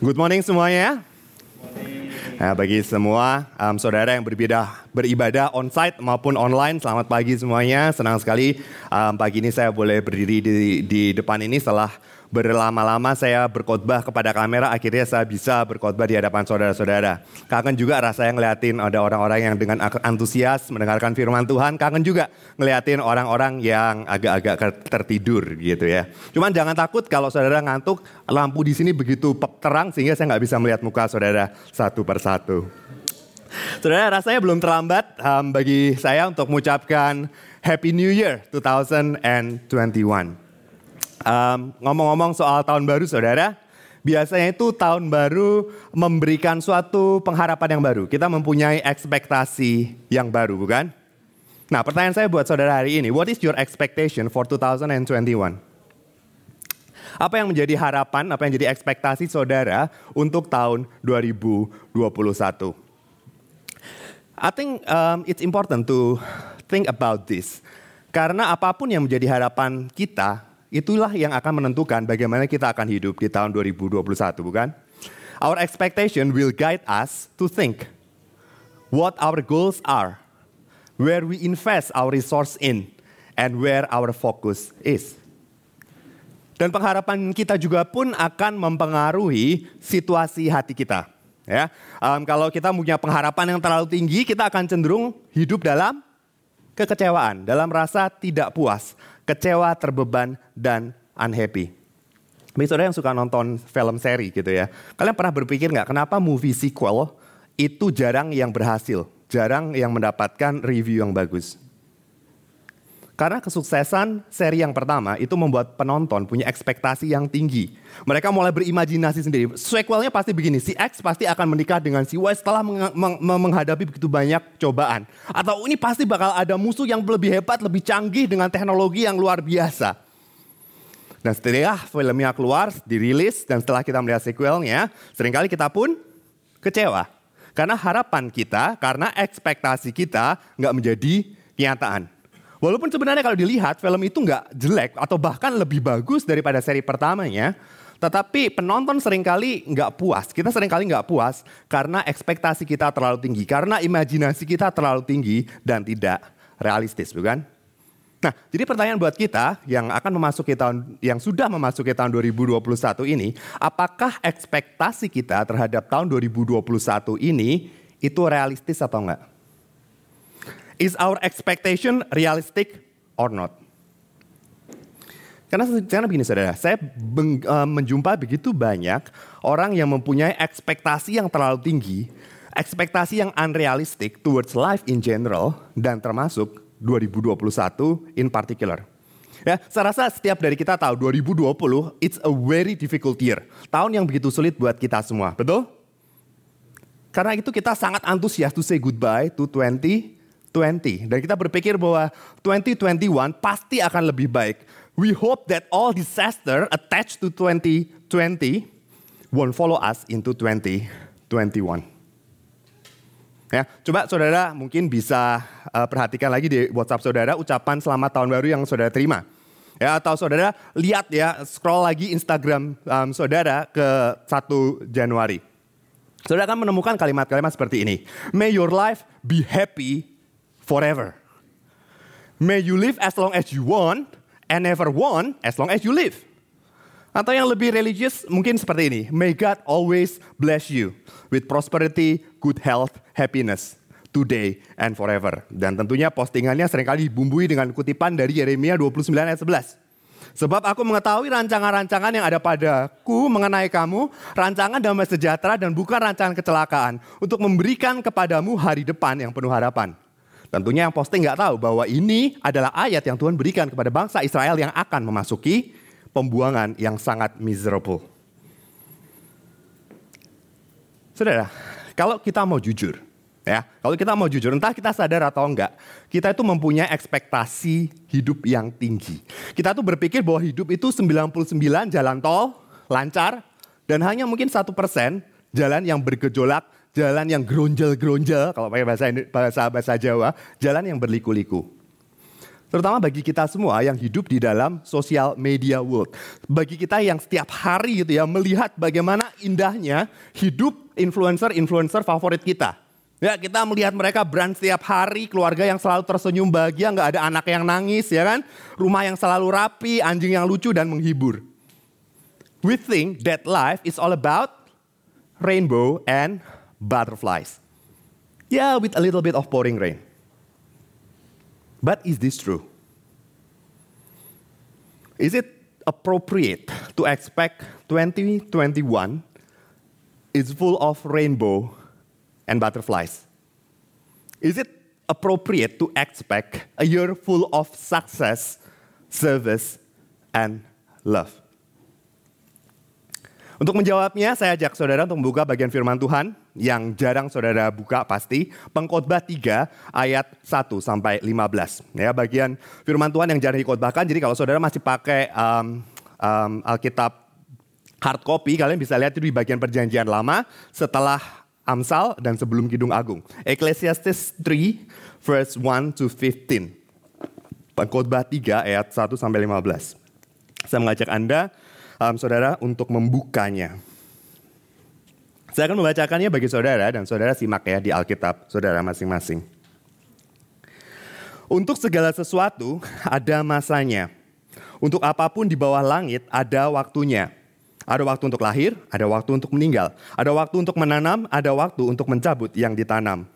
Good morning semuanya. Nah, bagi semua um, saudara yang berbeda beribadah onsite maupun online, selamat pagi semuanya. Senang sekali um, pagi ini saya boleh berdiri di, di depan ini setelah berlama-lama saya berkhotbah kepada kamera, akhirnya saya bisa berkhotbah di hadapan saudara-saudara. Kangen juga rasanya ngeliatin ada orang-orang yang dengan antusias mendengarkan firman Tuhan. Kangen juga ngeliatin orang-orang yang agak-agak tertidur gitu ya. Cuman jangan takut kalau saudara ngantuk, lampu di sini begitu terang sehingga saya nggak bisa melihat muka saudara satu persatu. Saudara rasanya belum terlambat um, bagi saya untuk mengucapkan Happy New Year 2021. Ngomong-ngomong soal tahun baru saudara, biasanya itu tahun baru memberikan suatu pengharapan yang baru. Kita mempunyai ekspektasi yang baru, bukan? Nah, pertanyaan saya buat saudara hari ini, what is your expectation for 2021? Apa yang menjadi harapan, apa yang jadi ekspektasi saudara untuk tahun 2021? I think um, it's important to think about this. Karena apa pun yang menjadi harapan kita, itulah yang akan menentukan bagaimana kita akan hidup di tahun 2021, bukan? Our expectation will guide us to think what our goals are, where we invest our resource in, and where our focus is. Dan pengharapan kita juga pun akan mempengaruhi situasi hati kita. Ya, um, kalau kita punya pengharapan yang terlalu tinggi, kita akan cenderung hidup dalam kekecewaan, dalam rasa tidak puas, kecewa, terbeban, dan unhappy. Saudara yang suka nonton film seri gitu ya, kalian pernah berpikir nggak kenapa movie sequel itu jarang yang berhasil, jarang yang mendapatkan review yang bagus? Karena kesuksesan seri yang pertama itu membuat penonton punya ekspektasi yang tinggi. Mereka mulai berimajinasi sendiri. Sequelnya pasti begini, si X pasti akan menikah dengan si Y setelah meng meng menghadapi begitu banyak cobaan. Atau ini pasti bakal ada musuh yang lebih hebat, lebih canggih dengan teknologi yang luar biasa. Dan setelah filmnya keluar, dirilis, dan setelah kita melihat sequelnya, sering kali kita pun kecewa. Karena harapan kita, karena ekspektasi kita nggak menjadi kenyataan. Walaupun sebenarnya kalau dilihat film itu nggak jelek atau bahkan lebih bagus daripada seri pertamanya, tetapi penonton sering kali nggak puas. Kita sering kali nggak puas karena ekspektasi kita terlalu tinggi, karena imajinasi kita terlalu tinggi dan tidak realistis, bukan? Nah, jadi pertanyaan buat kita yang akan memasuki tahun yang sudah memasuki tahun 2021 ini, apakah ekspektasi kita terhadap tahun 2021 ini itu realistis atau enggak? Is our expectation realistic or not? Karena, karena begini saudara, saya beng, uh, menjumpai begitu banyak orang yang mempunyai ekspektasi yang terlalu tinggi, ekspektasi yang unrealistic towards life in general, dan termasuk 2021 in particular. Ya, saya rasa setiap dari kita tahu 2020 it's a very difficult year. Tahun yang begitu sulit buat kita semua, betul? Karena itu kita sangat antusias to say goodbye to 20 2020 dan kita berpikir bahwa 2021 pasti akan lebih baik. We hope that all disaster attached to 2020 won't follow us into 2021. Ya, coba saudara mungkin bisa uh, perhatikan lagi di WhatsApp saudara ucapan selamat tahun baru yang saudara terima. Ya, atau saudara lihat ya, scroll lagi Instagram um, saudara ke 1 Januari. Saudara akan menemukan kalimat-kalimat seperti ini. May your life be happy forever. May you live as long as you want and never want as long as you live. Atau yang lebih religius mungkin seperti ini. May God always bless you with prosperity, good health, happiness today and forever. Dan tentunya postingannya sering kali dibumbui dengan kutipan dari Yeremia 29 ayat 11. Sebab aku mengetahui rancangan-rancangan yang ada padaku mengenai kamu, rancangan damai sejahtera dan bukan rancangan kecelakaan, untuk memberikan kepadamu hari depan yang penuh harapan. Tentunya yang posting nggak tahu bahwa ini adalah ayat yang Tuhan berikan kepada bangsa Israel yang akan memasuki pembuangan yang sangat miserable. Saudara, kalau kita mau jujur, ya, kalau kita mau jujur, entah kita sadar atau enggak, kita itu mempunyai ekspektasi hidup yang tinggi. Kita tuh berpikir bahwa hidup itu 99 jalan tol, lancar, dan hanya mungkin satu persen jalan yang bergejolak, jalan yang geronjel-geronjel, kalau pakai bahasa, bahasa bahasa Jawa, jalan yang berliku-liku. Terutama bagi kita semua yang hidup di dalam sosial media world. Bagi kita yang setiap hari gitu ya melihat bagaimana indahnya hidup influencer-influencer favorit kita. Ya kita melihat mereka brand setiap hari, keluarga yang selalu tersenyum bahagia, nggak ada anak yang nangis ya kan. Rumah yang selalu rapi, anjing yang lucu dan menghibur. We think that life is all about rainbow and butterflies. Yeah, with a little bit of pouring rain. But is this true? Is it appropriate to expect 2021 is full of rainbow and butterflies? Is it appropriate to expect a year full of success, service, and love? Untuk menjawabnya, saya ajak saudara untuk membuka bagian firman Tuhan yang jarang saudara buka pasti. Pengkhotbah 3 ayat 1 sampai 15. Ya, bagian firman Tuhan yang jarang dikhotbahkan. Jadi kalau saudara masih pakai um, um, Alkitab hard copy, kalian bisa lihat itu di bagian perjanjian lama setelah Amsal dan sebelum Kidung Agung. Ecclesiastes 3 verse 1 to 15. Pengkhotbah 3 ayat 1 sampai 15. Saya mengajak Anda um, saudara untuk membukanya. Saya akan membacakannya bagi saudara dan saudara simak ya di Alkitab saudara masing-masing. Untuk segala sesuatu ada masanya. Untuk apa pun di bawah langit ada waktunya. Ada waktu untuk lahir, ada waktu untuk meninggal. Ada waktu untuk menanam, ada waktu untuk mencabut yang ditanam.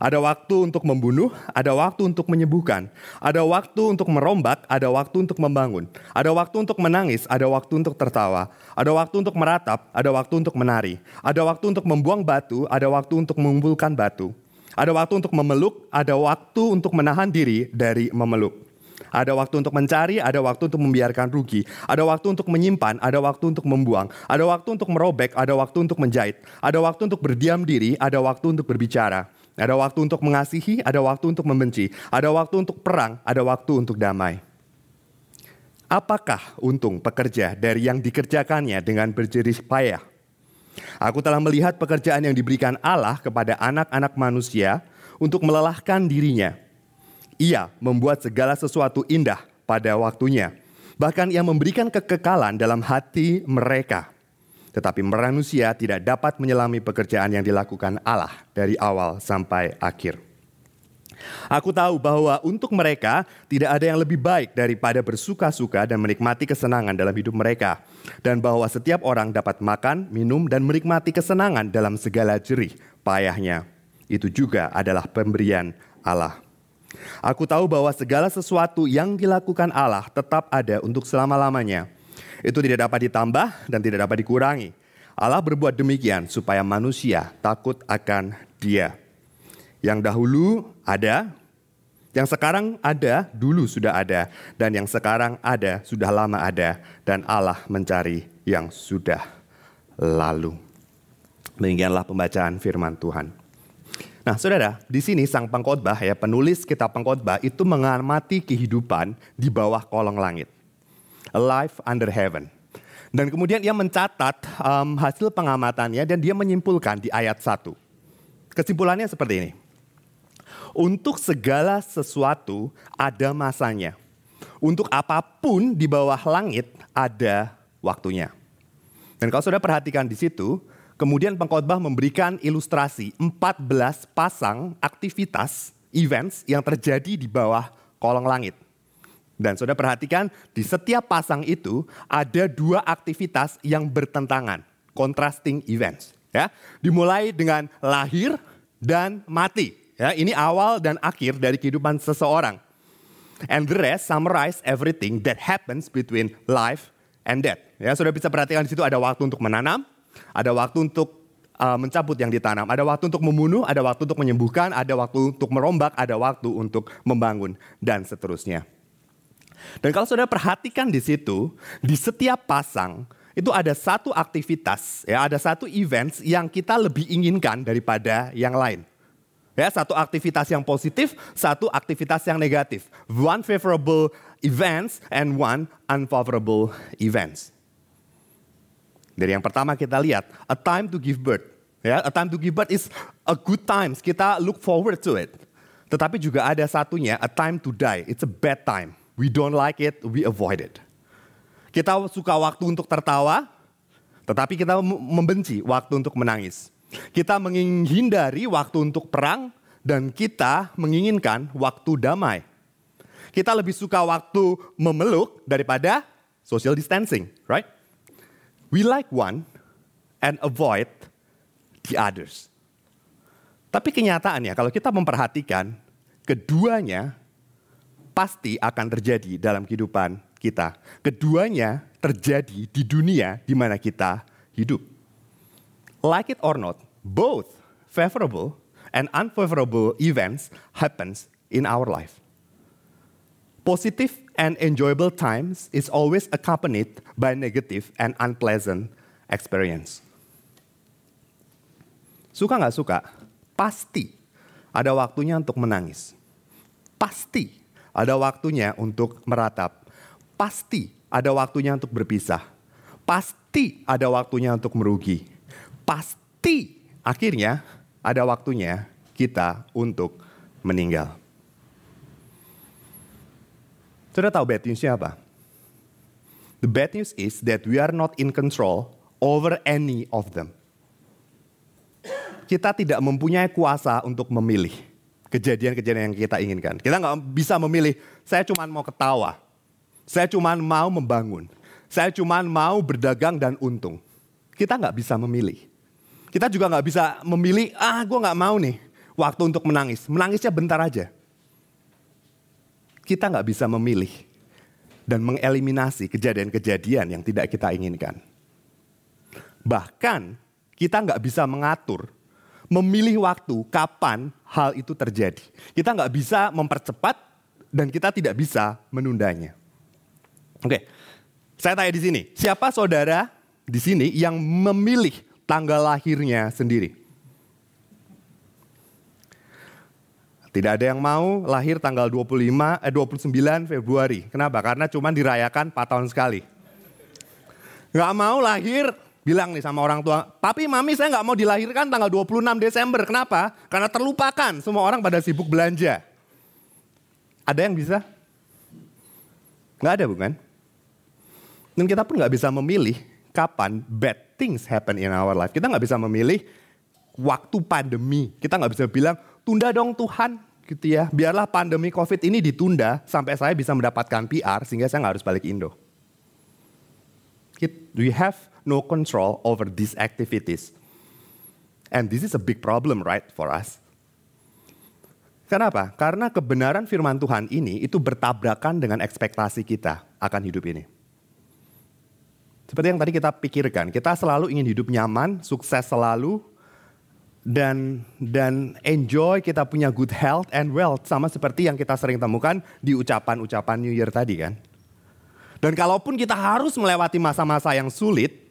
Ada waktu untuk membunuh, ada waktu untuk menyembuhkan. Ada waktu untuk merombak, ada waktu untuk membangun. Ada waktu untuk menangis, ada waktu untuk tertawa. Ada waktu untuk meratap, ada waktu untuk menari. Ada waktu untuk membuang batu, ada waktu untuk mengumpulkan batu. Ada waktu untuk memeluk, ada waktu untuk menahan diri dari memeluk. Ada waktu untuk mencari, ada waktu untuk membiarkan rugi. Ada waktu untuk menyimpan, ada waktu untuk membuang. Ada waktu untuk merobek, ada waktu untuk menjahit. Ada waktu untuk berdiam diri, ada waktu untuk berbicara. Ada waktu untuk mengasihi, ada waktu untuk membenci. Ada waktu untuk perang, ada waktu untuk damai. Apakah untung pekerja dari yang dikerjakannya dengan berjerih payah? Aku telah melihat pekerjaan yang diberikan Allah kepada anak-anak manusia untuk melelahkan dirinya. Ia membuat segala sesuatu indah pada waktunya. Bahkan ia memberikan kekekalan dalam hati mereka. Tetapi manusia tidak dapat menyelami pekerjaan yang dilakukan Allah dari awal sampai akhir. Aku tahu bahwa untuk mereka tidak ada yang lebih baik daripada bersuka-suka dan menikmati kesenangan dalam hidup mereka, dan bahwa setiap orang dapat makan, minum, dan menikmati kesenangan dalam segala jerih payahnya. Itu juga adalah pemberian Allah. Aku tahu bahwa segala sesuatu yang dilakukan Allah tetap ada untuk selama-lamanya itu tidak dapat ditambah dan tidak dapat dikurangi. Allah berbuat demikian supaya manusia takut akan Dia. Yang dahulu ada, yang sekarang ada, dulu sudah ada, dan yang sekarang ada, sudah lama ada, dan Allah mencari yang sudah lalu. Demikianlah pembacaan firman Tuhan. Nah, saudara, di sini sang pengkhotbah ya penulis kitab pengkhotbah itu mengamati kehidupan di bawah kolong langit. Life Under Heaven. Dan kemudian ia mencatat um, hasil pengamatannya dan dia menyimpulkan di ayat 1. Kesimpulannya seperti ini. Untuk segala sesuatu ada masanya. Untuk apa pun di bawah langit ada waktunya. Dan kalau sudah perhatikan di situ, kemudian pengkhotbah memberikan ilustrasi 14 pasang aktivitas events yang terjadi di bawah kolong langit. Dan saudara perhatikan di setiap pasang itu ada dua aktivitas yang bertentangan, contrasting events. Ya, dimulai dengan lahir dan mati. Ya, ini awal dan akhir dari kehidupan seseorang. And the rest summarize everything that happens between life and death. Ya, sudah bisa perhatikan di situ ada waktu untuk menanam, ada waktu untuk uh, mencabut yang ditanam, ada waktu untuk membunuh, ada waktu untuk menyembuhkan, ada waktu untuk merombak, ada waktu untuk membangun dan seterusnya. Dan kalau saudara perhatikan di situ, di setiap pasang itu ada satu aktivitas, ya, ada satu events yang kita lebih inginkan daripada yang lain. Ya, satu aktivitas yang positif, satu aktivitas yang negatif. One favorable events and one unfavorable events. Dari yang pertama kita lihat, a time to give birth. Ya, a time to give birth is a good time. Kita look forward to it. Tetapi juga ada satunya, a time to die. It's a bad time. We don't like it, we avoid it. Kita suka waktu untuk tertawa, tetapi kita membenci waktu untuk menangis. Kita menghindari waktu untuk perang, dan kita menginginkan waktu damai. Kita lebih suka waktu memeluk daripada social distancing, right? We like one and avoid the others. Tapi kenyataannya kalau kita memperhatikan, keduanya pasti akan terjadi dalam kehidupan kita. Keduanya terjadi di dunia di mana kita hidup. Like it or not, both favorable and unfavorable events happens in our life. Positive and enjoyable times is always accompanied by negative and unpleasant experience. Suka nggak suka, pasti ada waktunya untuk menangis. Pasti ada waktunya untuk meratap. Pasti ada waktunya untuk berpisah. Pasti ada waktunya untuk merugi. Pasti akhirnya ada waktunya kita untuk meninggal. Sudah tahu bad newsnya apa? The bad news is that we are not in control over any of them. Kita tidak mempunyai kuasa untuk memilih kejadian-kejadian yang kita inginkan. Kita nggak bisa memilih, saya cuma mau ketawa. Saya cuma mau membangun. Saya cuma mau berdagang dan untung. Kita nggak bisa memilih. Kita juga nggak bisa memilih, ah gue nggak mau nih waktu untuk menangis. Menangisnya bentar aja. Kita nggak bisa memilih dan mengeliminasi kejadian-kejadian yang tidak kita inginkan. Bahkan kita nggak bisa mengatur, memilih waktu kapan hal itu terjadi. Kita nggak bisa mempercepat dan kita tidak bisa menundanya. Oke, saya tanya di sini, siapa saudara di sini yang memilih tanggal lahirnya sendiri. Tidak ada yang mau lahir tanggal 25 eh 29 Februari. Kenapa? Karena cuma dirayakan 4 tahun sekali. Gak mau lahir bilang nih sama orang tua, "Papi, Mami, saya nggak mau dilahirkan tanggal 26 Desember." Kenapa? Karena terlupakan, semua orang pada sibuk belanja. Ada yang bisa? Nggak ada bukan? Dan kita pun nggak bisa memilih kapan bad things happen in our life. Kita nggak bisa memilih waktu pandemi. Kita nggak bisa bilang, tunda dong Tuhan, gitu ya. Biarlah pandemi COVID ini ditunda sampai saya bisa mendapatkan PR sehingga saya nggak harus balik Indo. We have no control over these activities. And this is a big problem, right, for us. Kenapa? Karena kebenaran firman Tuhan ini itu bertabrakan dengan ekspektasi kita akan hidup ini. Seperti yang tadi kita pikirkan, kita selalu ingin hidup nyaman, sukses selalu, dan dan enjoy kita punya good health and wealth sama seperti yang kita sering temukan di ucapan-ucapan New Year tadi kan. Dan kalaupun kita harus melewati masa-masa yang sulit,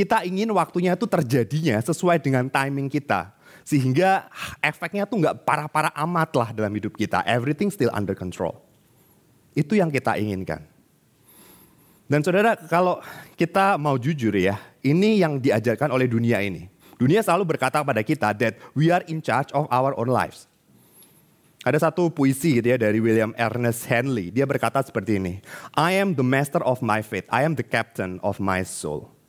kita ingin waktunya itu terjadinya sesuai dengan timing kita. Sehingga efeknya tuh nggak parah-parah amat lah dalam hidup kita. Everything still under control. Itu yang kita inginkan. Dan saudara, kalau kita mau jujur ya, ini yang diajarkan oleh dunia ini. Dunia selalu berkata pada kita that we are in charge of our own lives. Ada satu puisi gitu ya dari William Ernest Henley. Dia berkata seperti ini. I am the master of my fate. I am the captain of my soul.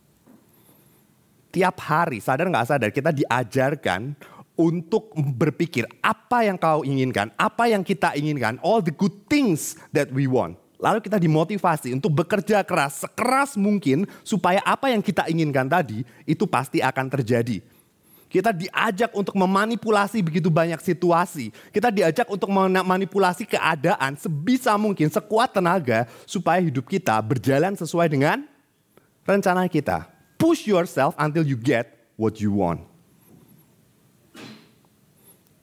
Tiap hari, sadar nggak sadar, kita diajarkan untuk berpikir apa yang kau inginkan, apa yang kita inginkan, all the good things that we want. Lalu kita dimotivasi untuk bekerja keras, sekeras mungkin supaya apa yang kita inginkan tadi itu pasti akan terjadi. Kita diajak untuk memanipulasi begitu banyak situasi. Kita diajak untuk memanipulasi keadaan sebisa mungkin, sekuat tenaga supaya hidup kita berjalan sesuai dengan rencana kita. Push yourself until you get what you want.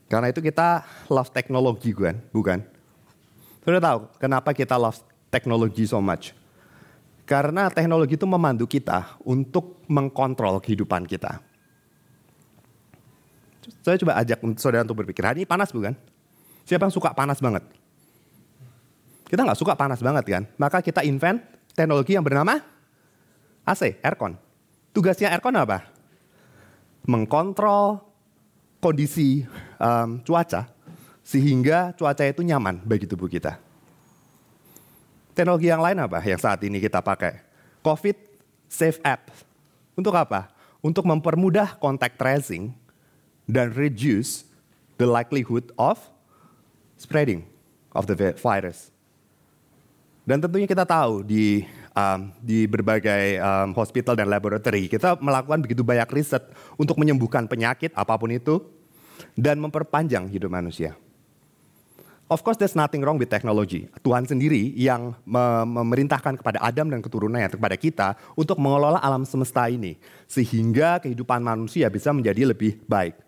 Karena itu kita love teknologi kan, bukan? Sudah tahu kenapa kita love teknologi so much? Karena teknologi itu memandu kita untuk mengkontrol kehidupan kita. Saya coba ajak saudara untuk berpikir, hari ini panas bukan? Siapa yang suka panas banget? Kita nggak suka panas banget kan? Maka kita invent teknologi yang bernama AC, aircon. Tugasnya aircon apa? Mengkontrol kondisi um, cuaca sehingga cuaca itu nyaman bagi tubuh kita. Teknologi yang lain apa yang saat ini kita pakai? COVID Safe App. Untuk apa? Untuk mempermudah contact tracing dan reduce the likelihood of spreading of the virus. Dan tentunya kita tahu di um, di berbagai um, hospital dan laboratory kita melakukan begitu banyak riset untuk menyembuhkan penyakit apa pun itu dan memperpanjang hidup manusia. Of course there's nothing wrong with technology. Tuhan sendiri yang memerintahkan kepada Adam dan keturunannya kepada kita untuk mengelola alam semesta ini sehingga kehidupan manusia bisa menjadi lebih baik.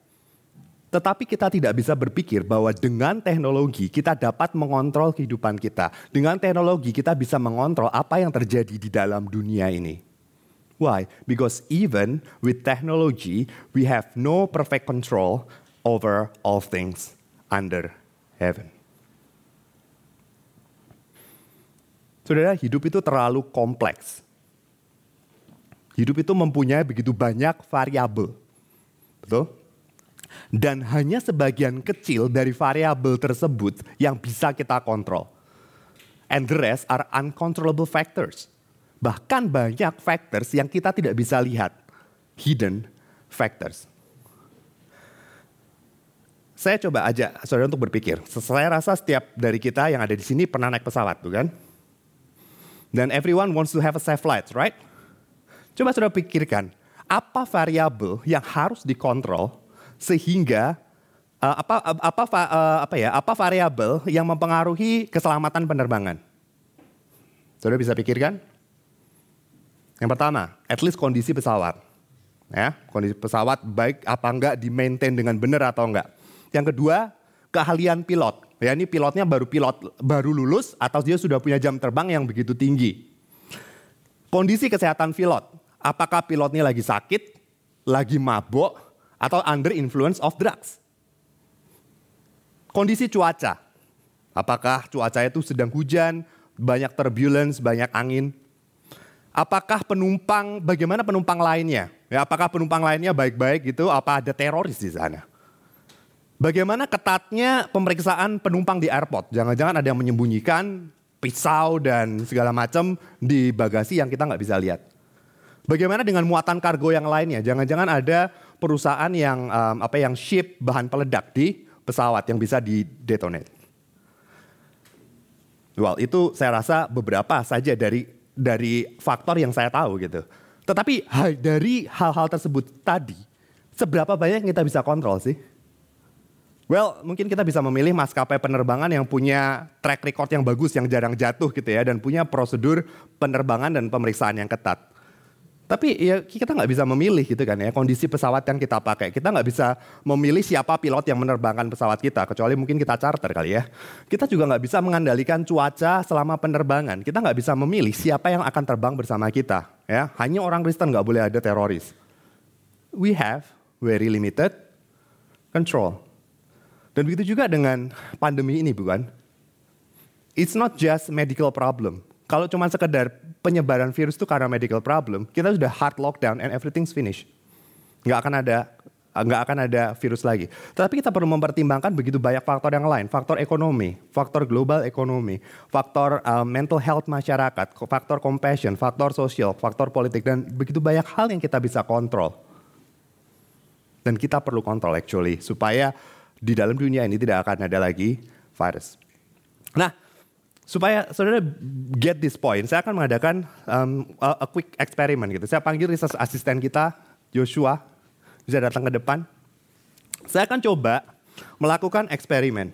Tetapi kita tidak bisa berpikir bahwa dengan teknologi kita dapat mengontrol kehidupan kita. Dengan teknologi kita bisa mengontrol apa yang terjadi di dalam dunia ini. Why? Because even with technology, we have no perfect control over all things under heaven. Saudara, hidup itu terlalu kompleks. Hidup itu mempunyai begitu banyak variabel. Betul? Dan hanya sebagian kecil dari variabel tersebut yang bisa kita kontrol. And the rest are uncontrollable factors. Bahkan banyak factors yang kita tidak bisa lihat. Hidden factors. Saya coba aja saudara untuk berpikir. Saya rasa setiap dari kita yang ada di sini pernah naik pesawat, bukan? Dan everyone wants to have a safe flight, right? Coba sudah pikirkan, apa variabel yang harus dikontrol sehingga uh, apa apa uh, apa ya apa variabel yang mempengaruhi keselamatan penerbangan? Sudah bisa pikirkan? Yang pertama, at least kondisi pesawat. Ya, kondisi pesawat baik apa enggak di maintain dengan benar atau enggak. Yang kedua, keahlian pilot. Ya ini pilotnya baru pilot baru lulus atau dia sudah punya jam terbang yang begitu tinggi. Kondisi kesehatan pilot, apakah pilotnya lagi sakit, lagi mabuk, atau under influence of drugs? Kondisi cuaca, apakah cuaca itu sedang hujan, banyak turbulence, banyak angin? Apakah penumpang, bagaimana penumpang lainnya? Ya, apakah penumpang lainnya baik-baik gitu? Apa ada teroris di sana? Bagaimana ketatnya pemeriksaan penumpang di airport? Jangan-jangan ada yang menyembunyikan pisau dan segala macam di bagasi yang kita nggak bisa lihat. Bagaimana dengan muatan kargo yang lainnya? Jangan-jangan ada perusahaan yang um, apa yang ship bahan peledak di pesawat yang bisa di detonate. Well, itu saya rasa beberapa saja dari dari faktor yang saya tahu gitu. Tetapi dari hal-hal tersebut tadi, seberapa banyak kita bisa kontrol sih? Well, mungkin kita bisa memilih maskapai penerbangan yang punya track record yang bagus, yang jarang jatuh gitu ya, dan punya prosedur penerbangan dan pemeriksaan yang ketat. Tapi ya kita nggak bisa memilih gitu kan ya kondisi pesawat yang kita pakai. Kita nggak bisa memilih siapa pilot yang menerbangkan pesawat kita, kecuali mungkin kita charter kali ya. Kita juga nggak bisa mengandalkan cuaca selama penerbangan. Kita nggak bisa memilih siapa yang akan terbang bersama kita. Ya, hanya orang Kristen nggak boleh ada teroris. We have very limited control. Dan begitu juga dengan pandemi ini bukan? It's not just medical problem. Kalau cuma sekedar penyebaran virus itu karena medical problem, kita sudah hard lockdown and everything's finished. Nggak akan ada nggak akan ada virus lagi. Tetapi kita perlu mempertimbangkan begitu banyak faktor yang lain, faktor ekonomi, faktor global ekonomi, faktor uh, mental health masyarakat, faktor compassion, faktor sosial, faktor politik dan begitu banyak hal yang kita bisa kontrol. Dan kita perlu kontrol actually supaya di dalam dunia ini tidak akan ada lagi virus. Nah, supaya saudara get this point, saya akan mengadakan um, a, a quick experiment gitu. Saya panggil research asisten kita, Joshua, bisa datang ke depan. Saya akan coba melakukan eksperimen.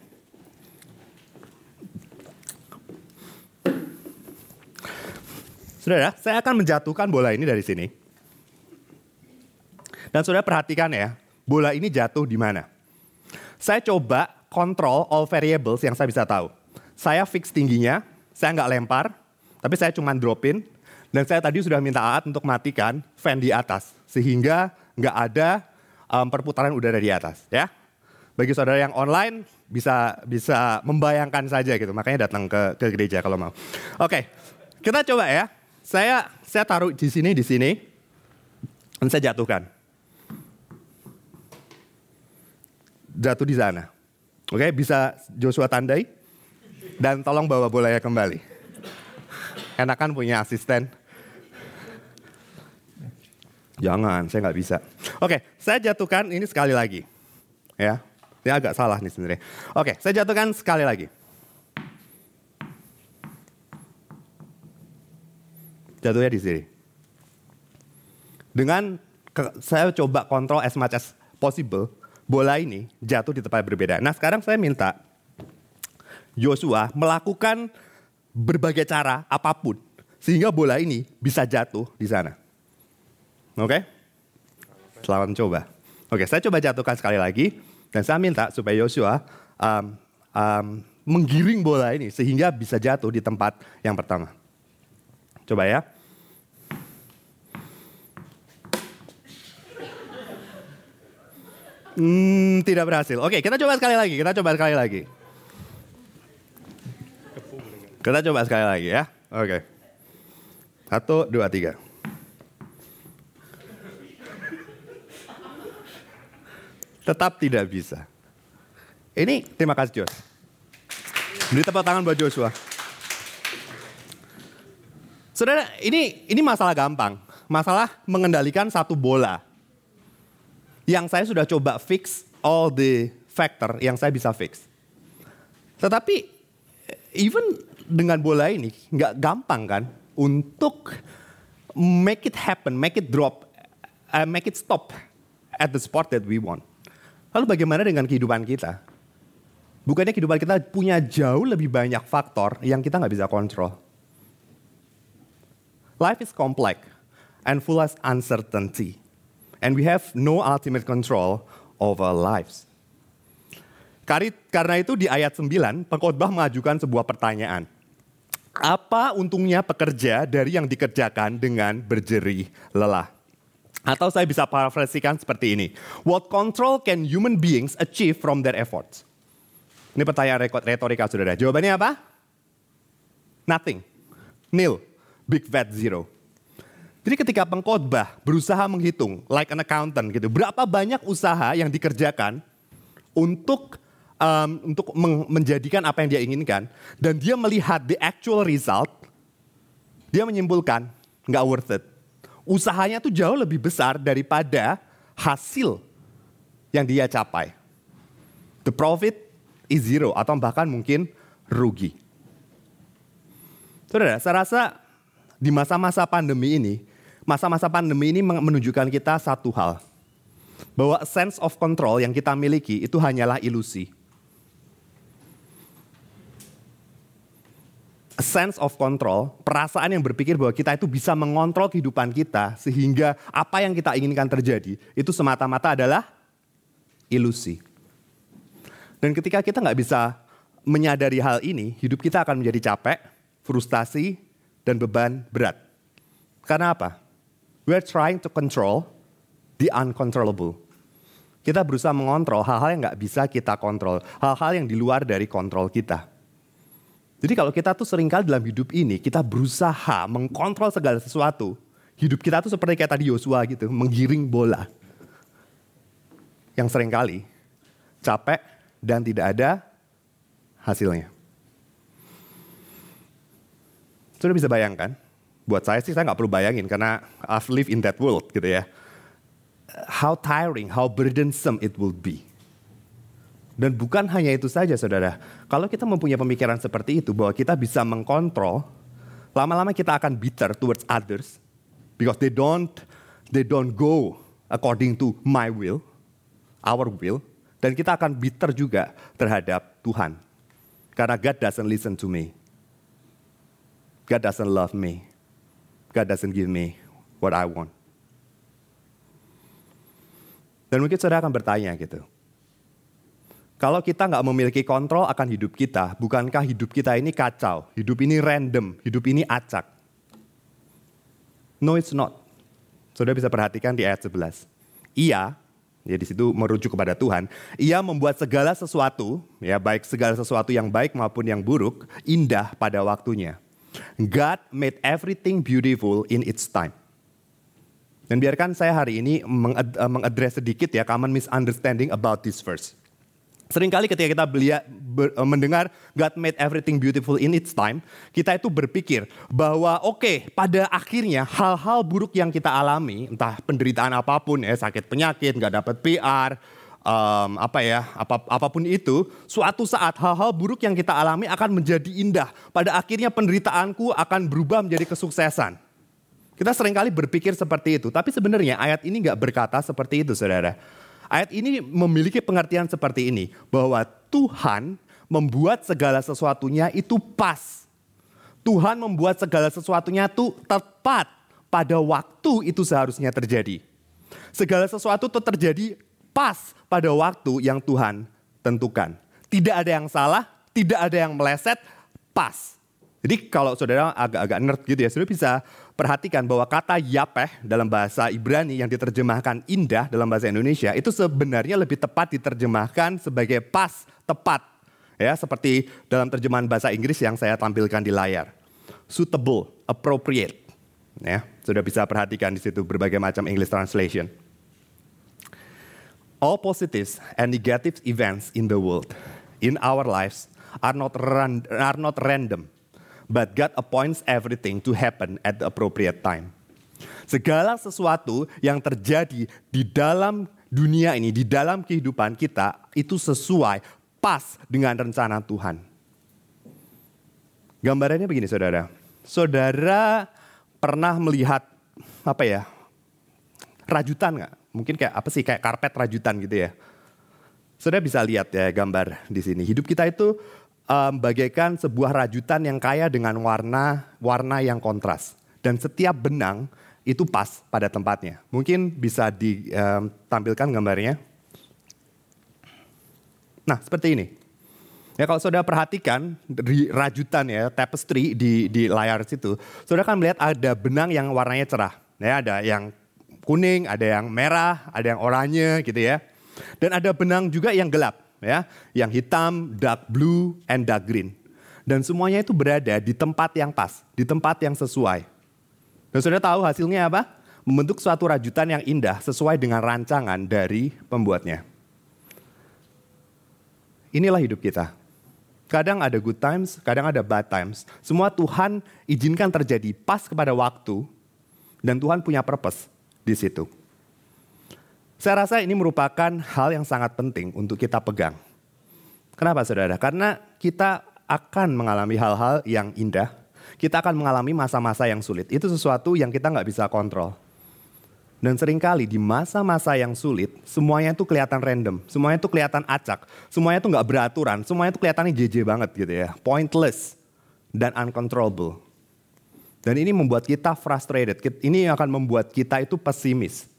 Saudara, saya akan menjatuhkan bola ini dari sini. Dan saudara perhatikan ya, bola ini jatuh di mana? Saya coba kontrol all variables yang saya bisa tahu. Saya fix tingginya, saya nggak lempar, tapi saya cuma dropin. Dan saya tadi sudah minta Aat untuk matikan fan di atas, sehingga nggak ada um, perputaran udara di atas. Ya, bagi saudara yang online bisa bisa membayangkan saja gitu, makanya datang ke ke gereja kalau mau. Oke, kita coba ya. Saya saya taruh di sini di sini, dan saya jatuhkan. jatuh di sana. Oke, bisa Joshua tandai? Dan tolong bawa bolanya kembali. Enakan punya asisten. Jangan, saya nggak bisa. Oke, saya jatuhkan ini sekali lagi. Ya, ini agak salah nih sebenarnya. Oke, saya jatuhkan sekali lagi. Jatuhnya di sini. Dengan ke, saya coba kontrol as much as possible, bola ini jatuh di tempat berbeda. Nah sekarang saya minta Joshua melakukan berbagai cara apa pun sehingga bola ini bisa jatuh di sana. Oke? Okay? Selamat mencoba. Oke, okay, saya coba jatuhkan sekali lagi dan saya minta supaya Joshua um, um, menggiring bola ini sehingga bisa jatuh di tempat yang pertama. Coba ya. Hmm, tidak berhasil. Oke, kita coba sekali lagi. Kita coba sekali lagi. Kita coba sekali lagi ya. Oke. Satu, dua, tiga. Tetap tidak bisa. Ini terima kasih Jos. Beri tepuk tangan buat Joshua. Saudara, ini ini masalah gampang. Masalah mengendalikan satu bola yang saya sudah coba fix all the factor yang saya bisa fix. Tetapi even dengan bola ini nggak gampang kan untuk make it happen, make it drop, uh, make it stop at the spot that we want. Lalu bagaimana dengan kehidupan kita? Bukannya kehidupan kita punya jauh lebih banyak faktor yang kita nggak bisa kontrol. Life is complex and full of uncertainty. And we have no ultimate control over lives. Karena itu di ayat 9, pengkhotbah mengajukan sebuah pertanyaan. Apa untungnya pekerja dari yang dikerjakan dengan berjerih lelah? Atau saya bisa parafrasikan seperti ini. What control can human beings achieve from their efforts? Ini pertanyaan retorika saudara. Jawabannya apa? Nothing. Nil. Big fat zero. Jadi ketika pengkhotbah berusaha menghitung like an accountant gitu, berapa banyak usaha yang dikerjakan untuk um, untuk menjadikan apa yang dia inginkan dan dia melihat the actual result, dia menyimpulkan nggak worth it. Usahanya tuh jauh lebih besar daripada hasil yang dia capai. The profit is zero atau bahkan mungkin rugi. Saudara, saya rasa di masa-masa pandemi ini masa-masa pandemi ini menunjukkan kita satu hal. Bahwa sense of control yang kita miliki itu hanyalah ilusi. A sense of control, perasaan yang berpikir bahwa kita itu bisa mengontrol kehidupan kita sehingga apa yang kita inginkan terjadi itu semata-mata adalah ilusi. Dan ketika kita nggak bisa menyadari hal ini, hidup kita akan menjadi capek, frustasi, dan beban berat. Karena apa? We are trying to control the uncontrollable. Kita berusaha mengontrol hal-hal yang nggak bisa kita kontrol, hal-hal yang di luar dari kontrol kita. Jadi kalau kita tuh sering kali dalam hidup ini kita berusaha mengkontrol segala sesuatu, hidup kita tuh seperti kayak tadi Yosua gitu, menggiring bola. Yang sering kali capek dan tidak ada hasilnya. Sudah bisa bayangkan, buat saya sih saya nggak perlu bayangin karena I've lived in that world gitu ya. How tiring, how burdensome it will be. Dan bukan hanya itu saja saudara. Kalau kita mempunyai pemikiran seperti itu bahwa kita bisa mengkontrol, lama-lama kita akan bitter towards others because they don't they don't go according to my will, our will, dan kita akan bitter juga terhadap Tuhan. Karena God doesn't listen to me. God doesn't love me. God doesn't give me what I want. Dan mungkin saudara akan bertanya gitu. Kalau kita nggak memiliki kontrol akan hidup kita, bukankah hidup kita ini kacau? Hidup ini random, hidup ini acak. No, it's not. Saudara bisa perhatikan di ayat 11. Ia, ya di situ merujuk kepada Tuhan, ia membuat segala sesuatu, ya baik segala sesuatu yang baik maupun yang buruk, indah pada waktunya. God made everything beautiful in its time. Dan biarkan saya hari ini mengadres sedikit ya common misunderstanding about this verse. Seringkali ketika kita belia, ber, eh, mendengar God made everything beautiful in its time, kita itu berpikir bahwa oke, okay, pada akhirnya hal-hal buruk yang kita alami, entah penderitaan apa pun ya, sakit penyakit, nggak dapat PR, um, apa ya, apa, apa pun itu, suatu saat hal-hal buruk yang kita alami akan menjadi indah. Pada akhirnya penderitaanku akan berubah menjadi kesuksesan. Kita sering kali berpikir seperti itu, tapi sebenarnya ayat ini nggak berkata seperti itu, saudara. Ayat ini memiliki pengertian seperti ini, bahwa Tuhan membuat segala sesuatunya itu pas. Tuhan membuat segala sesuatunya itu tepat pada waktu itu seharusnya terjadi. Segala sesuatu itu terjadi pas pada waktu yang Tuhan tentukan. Tidak ada yang salah, tidak ada yang meleset, pas. Jadi kalau saudara agak-agak nerd gitu ya, saudara bisa perhatikan bahwa kata yapeh dalam bahasa Ibrani yang diterjemahkan indah dalam bahasa Indonesia itu sebenarnya lebih tepat diterjemahkan sebagai pas, tepat. Ya, seperti dalam terjemahan bahasa Inggris yang saya tampilkan di layar. Suitable, appropriate. Ya, sudah bisa perhatikan di situ berbagai macam English translation. All positives and negative events in the world, in our lives, are not, are not random but God appoints everything to happen at the appropriate time. Segala sesuatu yang terjadi di dalam dunia ini, di dalam kehidupan kita, itu sesuai, pas dengan rencana Tuhan. Gambarannya begini saudara. Saudara pernah melihat apa ya, rajutan nggak? Mungkin kayak apa sih, kayak karpet rajutan gitu ya. Saudara bisa lihat ya gambar di sini. Hidup kita itu um, bagaikan sebuah rajutan yang kaya dengan warna-warna yang kontras. Dan setiap benang itu pas pada tempatnya. Mungkin bisa ditampilkan gambarnya. Nah, seperti ini. Ya kalau saudara perhatikan di rajutan ya, tapestry di, di layar situ, saudara kan melihat ada benang yang warnanya cerah. Ya, ada yang kuning, ada yang merah, ada yang oranye gitu ya. Dan ada benang juga yang gelap ya, yang hitam, dark blue, and dark green. Dan semuanya itu berada di tempat yang pas, di tempat yang sesuai. Dan sudah tahu hasilnya apa? Membentuk suatu rajutan yang indah sesuai dengan rancangan dari pembuatnya. Inilah hidup kita. Kadang ada good times, kadang ada bad times. Semua Tuhan izinkan terjadi pas kepada waktu dan Tuhan punya purpose di situ. Saya rasa ini merupakan hal yang sangat penting untuk kita pegang. Kenapa saudara? Karena kita akan mengalami hal-hal yang indah. Kita akan mengalami masa-masa yang sulit. Itu sesuatu yang kita nggak bisa kontrol. Dan sering kali di masa-masa yang sulit, semuanya itu kelihatan random. Semuanya itu kelihatan acak. Semuanya itu nggak beraturan. Semuanya itu kelihatannya JJ banget gitu ya. Pointless dan uncontrollable. Dan ini membuat kita frustrated. Ini akan membuat kita itu pesimis.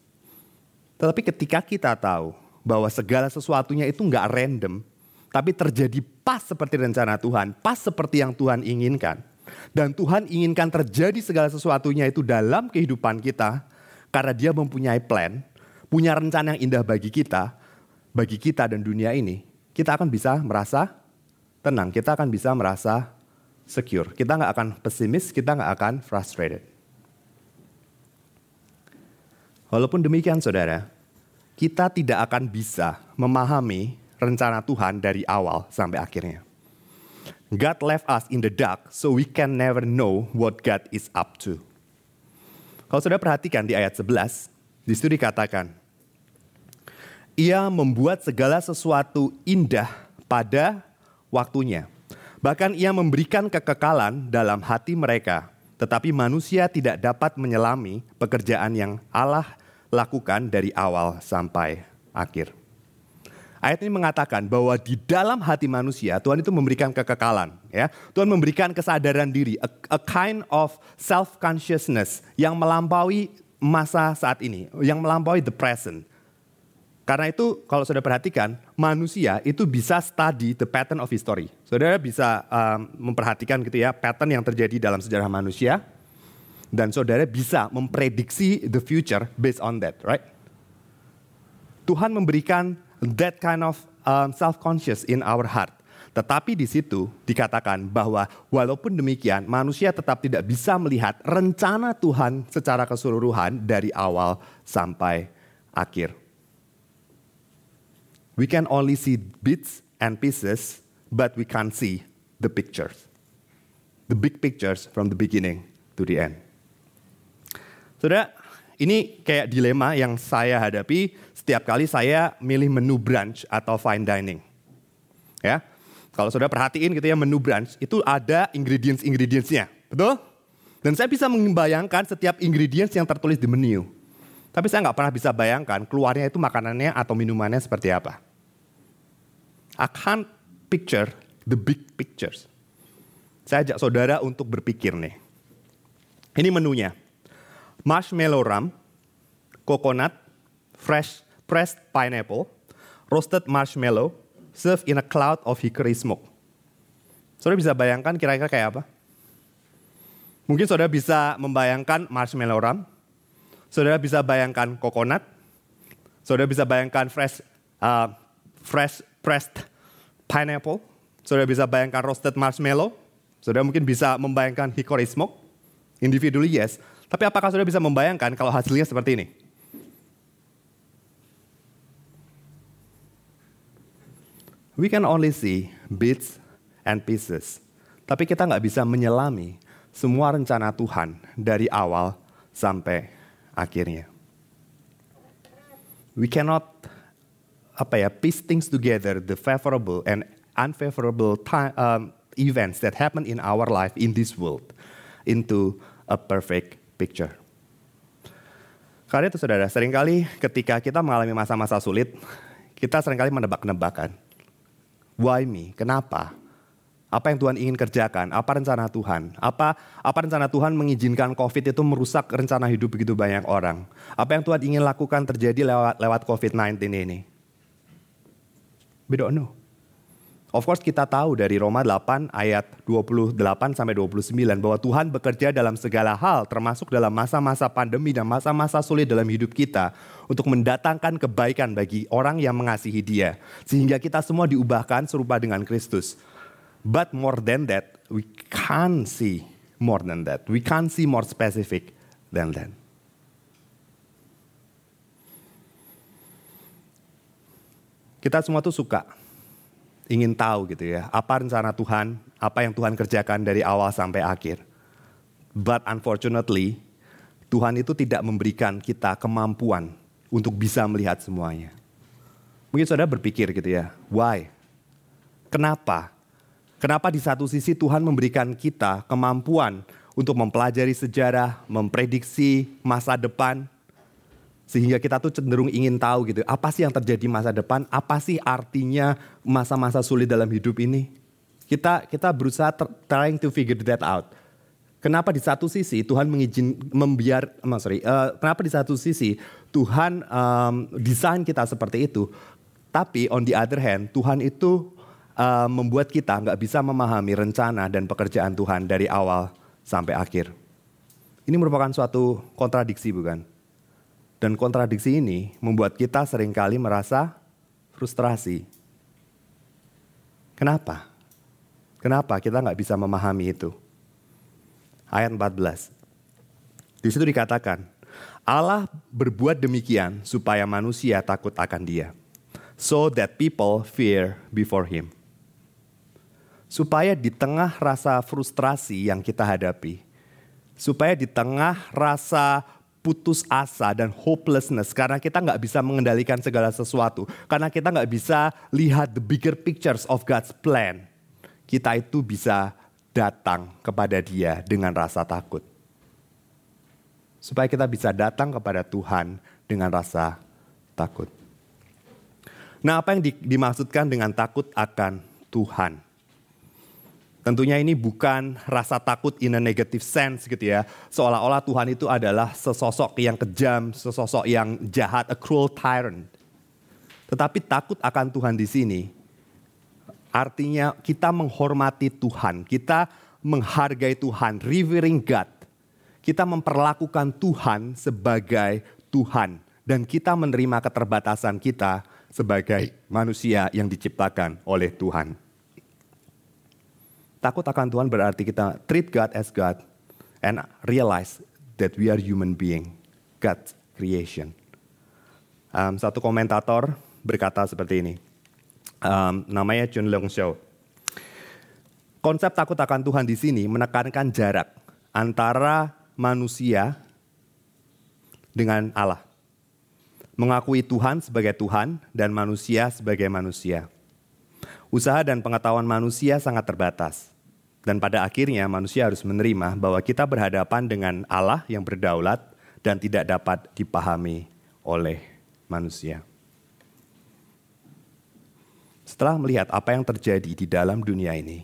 Tetapi ketika kita tahu bahwa segala sesuatunya itu nggak random, tapi terjadi pas seperti rencana Tuhan, pas seperti yang Tuhan inginkan. Dan Tuhan inginkan terjadi segala sesuatunya itu dalam kehidupan kita, karena dia mempunyai plan, punya rencana yang indah bagi kita, bagi kita dan dunia ini, kita akan bisa merasa tenang, kita akan bisa merasa secure. Kita nggak akan pesimis, kita nggak akan frustrated. Walaupun demikian saudara, kita tidak akan bisa memahami rencana Tuhan dari awal sampai akhirnya. God left us in the dark so we can never know what God is up to. Kalau sudah perhatikan di ayat 11, di situ dikatakan, Ia membuat segala sesuatu indah pada waktunya. Bahkan ia memberikan kekekalan dalam hati mereka tetapi manusia tidak dapat menyelami pekerjaan yang Allah lakukan dari awal sampai akhir. Ayat ini mengatakan bahwa di dalam hati manusia Tuhan itu memberikan kekekalan, ya. Tuhan memberikan kesadaran diri, a, a kind of self consciousness yang melampaui masa saat ini, yang melampaui the present. Karena itu kalau sudah perhatikan, manusia itu bisa study the pattern of history. Saudara bisa um, memperhatikan gitu ya, pattern yang terjadi dalam sejarah manusia. Dan saudara bisa memprediksi the future based on that, right? Tuhan memberikan that kind of um, self-conscious in our heart. Tetapi di situ dikatakan bahwa walaupun demikian manusia tetap tidak bisa melihat rencana Tuhan secara keseluruhan dari awal sampai akhir. We can only see bits and pieces, but we can't see the pictures. The big pictures from the beginning to the end. Saudara, ini kayak dilema yang saya hadapi setiap kali saya milih menu brunch atau fine dining. Ya, kalau saudara perhatiin gitu ya menu brunch itu ada ingredients-ingredientsnya, betul? Dan saya bisa membayangkan setiap ingredients yang tertulis di menu. Tapi saya nggak pernah bisa bayangkan keluarnya itu makanannya atau minumannya seperti apa. I can't picture the big pictures. Saya ajak saudara untuk berpikir nih. Ini menunya marshmallow rum, coconut, fresh pressed pineapple, roasted marshmallow, served in a cloud of hickory smoke. Saudara bisa bayangkan kira-kira kayak apa? Mungkin saudara bisa membayangkan marshmallow rum, saudara bisa bayangkan coconut, saudara bisa bayangkan fresh uh, fresh pressed pineapple, saudara bisa bayangkan roasted marshmallow, saudara mungkin bisa membayangkan hickory smoke. Individually yes, tapi apakah saudara bisa membayangkan kalau hasilnya seperti ini? We can only see bits and pieces. Tapi kita nggak bisa menyelami semua rencana Tuhan dari awal sampai akhirnya. We cannot apa ya piece things together the favorable and unfavorable time, um, events that happen in our life in this world into a perfect picture. Karena itu saudara, sering kali ketika kita mengalami masa-masa sulit, kita sering kali menebak-nebakan. Why me? Kenapa? Apa yang Tuhan ingin kerjakan? Apa rencana Tuhan? Apa apa rencana Tuhan mengizinkan COVID itu merusak rencana hidup begitu banyak orang? Apa yang Tuhan ingin lakukan terjadi lewat lewat COVID-19 ini? Know. Of course kita tahu dari Roma 8 ayat 28 sampai 29 bahwa Tuhan bekerja dalam segala hal termasuk dalam masa-masa pandemi dan masa-masa sulit dalam hidup kita untuk mendatangkan kebaikan bagi orang yang mengasihi Dia sehingga kita semua diubahkan serupa dengan Kristus. But more than that, we can't see more than that. We can't see more specific than that. Kita semua tuh suka ingin tahu gitu ya, apa rencana Tuhan, apa yang Tuhan kerjakan dari awal sampai akhir. But unfortunately, Tuhan itu tidak memberikan kita kemampuan untuk bisa melihat semuanya. Mungkin saudara berpikir gitu ya, why? Kenapa? Kenapa di satu sisi Tuhan memberikan kita kemampuan untuk mempelajari sejarah, memprediksi masa depan, sehingga kita tuh cenderung ingin tahu gitu, apa sih yang terjadi masa depan, apa sih artinya masa-masa sulit dalam hidup ini. Kita kita berusaha trying to figure that out. Kenapa di satu sisi Tuhan mengizin membiar, oh, sorry, uh, kenapa di satu sisi Tuhan um, desain kita seperti itu, tapi on the other hand Tuhan itu uh, membuat kita nggak bisa memahami rencana dan pekerjaan Tuhan dari awal sampai akhir. Ini merupakan suatu kontradiksi bukan? Dan kontradiksi ini membuat kita sering kali merasa frustrasi. Kenapa? Kenapa kita nggak bisa memahami itu? Ayat 14. Di situ dikatakan, Allah berbuat demikian supaya manusia takut akan dia. So that people fear before him. Supaya di tengah rasa frustrasi yang kita hadapi, supaya di tengah rasa putus asa dan hopelessness karena kita nggak bisa mengendalikan segala sesuatu, karena kita nggak bisa lihat the bigger pictures of God's plan, kita itu bisa datang kepada Dia dengan rasa takut. Supaya kita bisa datang kepada Tuhan dengan rasa takut. Nah, apa yang dimaksudkan dengan takut akan Tuhan? Tentunya ini bukan rasa takut in a negative sense gitu ya. Seolah-olah Tuhan itu adalah sesosok yang kejam, sesosok yang jahat, a cruel tyrant. Tetapi takut akan Tuhan di sini artinya kita menghormati Tuhan, kita menghargai Tuhan, revering God. Kita memperlakukan Tuhan sebagai Tuhan dan kita menerima keterbatasan kita sebagai manusia yang diciptakan oleh Tuhan. Takut akan Tuhan berarti kita treat God as God and realize that we are human being, God's creation. Um, satu komentator berkata seperti ini. um, namanya Chun Leong Shou. Konsep takut akan Tuhan di sini menekankan jarak antara manusia dengan Allah. Mengakui Tuhan sebagai Tuhan dan manusia sebagai manusia. Usaha dan pengetahuan manusia sangat terbatas. Dan pada akhirnya manusia harus menerima bahwa kita berhadapan dengan Allah yang berdaulat dan tidak dapat dipahami oleh manusia. Setelah melihat apa yang terjadi di dalam dunia ini,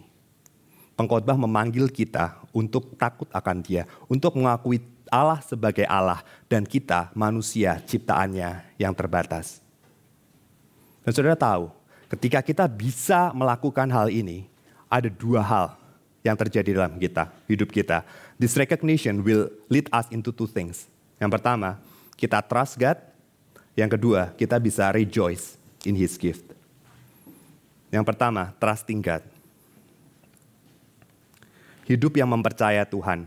pengkhotbah memanggil kita untuk takut akan Dia, untuk mengakui Allah sebagai Allah dan kita manusia ciptaannya yang terbatas. Dan saudara tahu, ketika kita bisa melakukan hal ini, ada dua hal yang terjadi dalam kita, hidup kita. This recognition will lead us into two things. Yang pertama, kita trust God. Yang kedua, kita bisa rejoice in His gift. Yang pertama, trusting God. Hidup yang mempercaya Tuhan.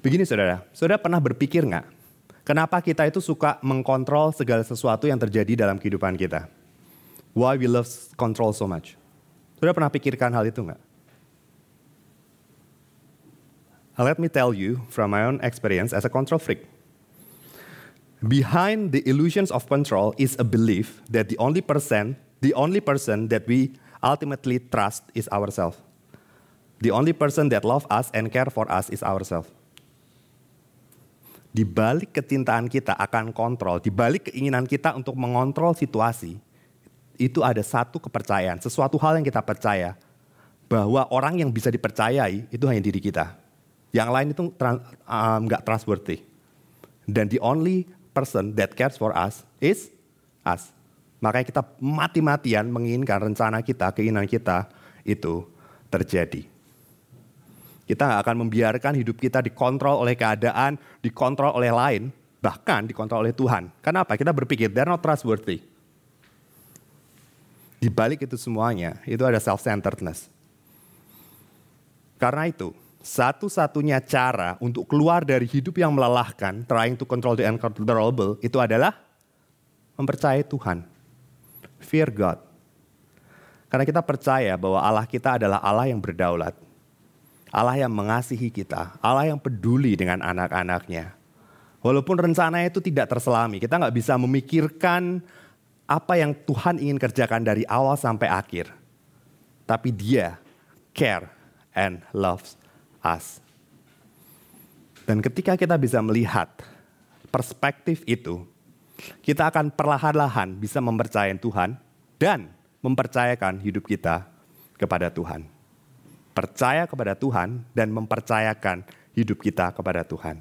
Begini saudara, saudara pernah berpikir nggak, kenapa kita itu suka mengkontrol segala sesuatu yang terjadi dalam kehidupan kita? Why we love control so much? Saudara pernah pikirkan hal itu nggak? Let me tell you from my own experience as a control freak. Behind the illusions of control is a belief that the only person, the only person that we ultimately trust is ourselves. The only person that love us and care for us is ourselves. Di balik kecintaan kita akan kontrol, di balik keinginan kita untuk mengontrol situasi, itu ada satu kepercayaan, sesuatu hal yang kita percaya bahwa orang yang bisa dipercayai itu hanya diri kita. Yang lain itu nggak um, trustworthy. Dan the only person that cares for us is us. Makanya kita mati-matian menginginkan rencana kita, keinginan kita itu terjadi. Kita nggak akan membiarkan hidup kita dikontrol oleh keadaan, dikontrol oleh lain, bahkan dikontrol oleh Tuhan. Kenapa? Kita berpikir they're not trustworthy. Di balik itu semuanya, itu ada self-centeredness. Karena itu, satu-satunya cara untuk keluar dari hidup yang melelahkan, trying to control the uncontrollable, itu adalah mempercayai Tuhan. Fear God. Karena kita percaya bahwa Allah kita adalah Allah yang berdaulat. Allah yang mengasihi kita. Allah yang peduli dengan anak-anaknya. Walaupun rencana itu tidak terselami, kita nggak bisa memikirkan apa yang Tuhan ingin kerjakan dari awal sampai akhir. Tapi dia care and loves us. Dan ketika kita bisa melihat perspektif itu, kita akan perlahan-lahan bisa mempercayai Tuhan dan mempercayakan hidup kita kepada Tuhan. Percaya kepada Tuhan dan mempercayakan hidup kita kepada Tuhan.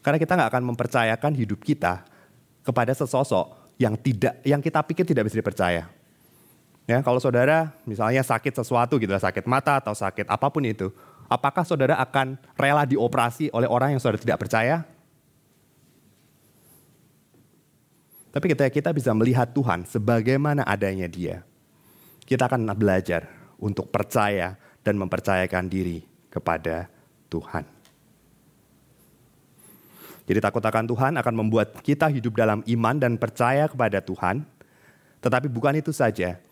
Karena kita nggak akan mempercayakan hidup kita kepada sesosok yang tidak, yang kita pikir tidak bisa dipercaya. Ya, kalau saudara misalnya sakit sesuatu gitu, sakit mata atau sakit apa pun itu, apakah saudara akan rela dioperasi oleh orang yang saudara tidak percaya? Tapi ketika kita bisa melihat Tuhan sebagaimana adanya dia, kita akan belajar untuk percaya dan mempercayakan diri kepada Tuhan. Jadi takut akan Tuhan akan membuat kita hidup dalam iman dan percaya kepada Tuhan. Tetapi bukan itu saja.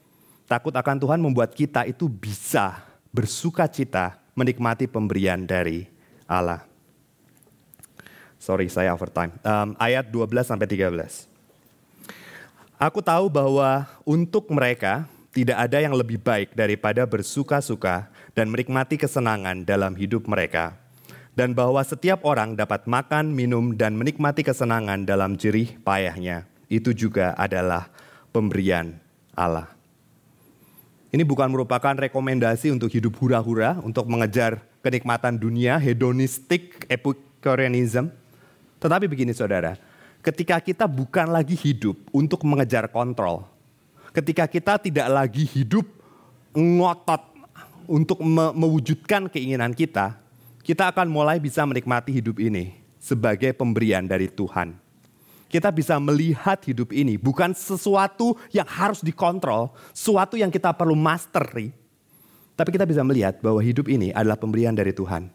Takut akan Tuhan membuat kita itu bisa bersuka cita menikmati pemberian dari Allah. Sorry, saya overtime. Um, ayat 12 sampai 13. Aku tahu bahwa untuk mereka tidak ada yang lebih baik daripada bersuka-suka dan menikmati kesenangan dalam hidup mereka. Dan bahwa setiap orang dapat makan, minum, dan menikmati kesenangan dalam jerih payahnya. Itu juga adalah pemberian Allah. Ini bukan merupakan rekomendasi untuk hidup hura-hura, untuk mengejar kenikmatan dunia, hedonistik, epicureanism. Tetapi begini saudara, ketika kita bukan lagi hidup untuk mengejar kontrol, ketika kita tidak lagi hidup ngotot untuk me mewujudkan keinginan kita, kita akan mulai bisa menikmati hidup ini sebagai pemberian dari Tuhan kita bisa melihat hidup ini bukan sesuatu yang harus dikontrol, sesuatu yang kita perlu mastery. Tapi kita bisa melihat bahwa hidup ini adalah pemberian dari Tuhan.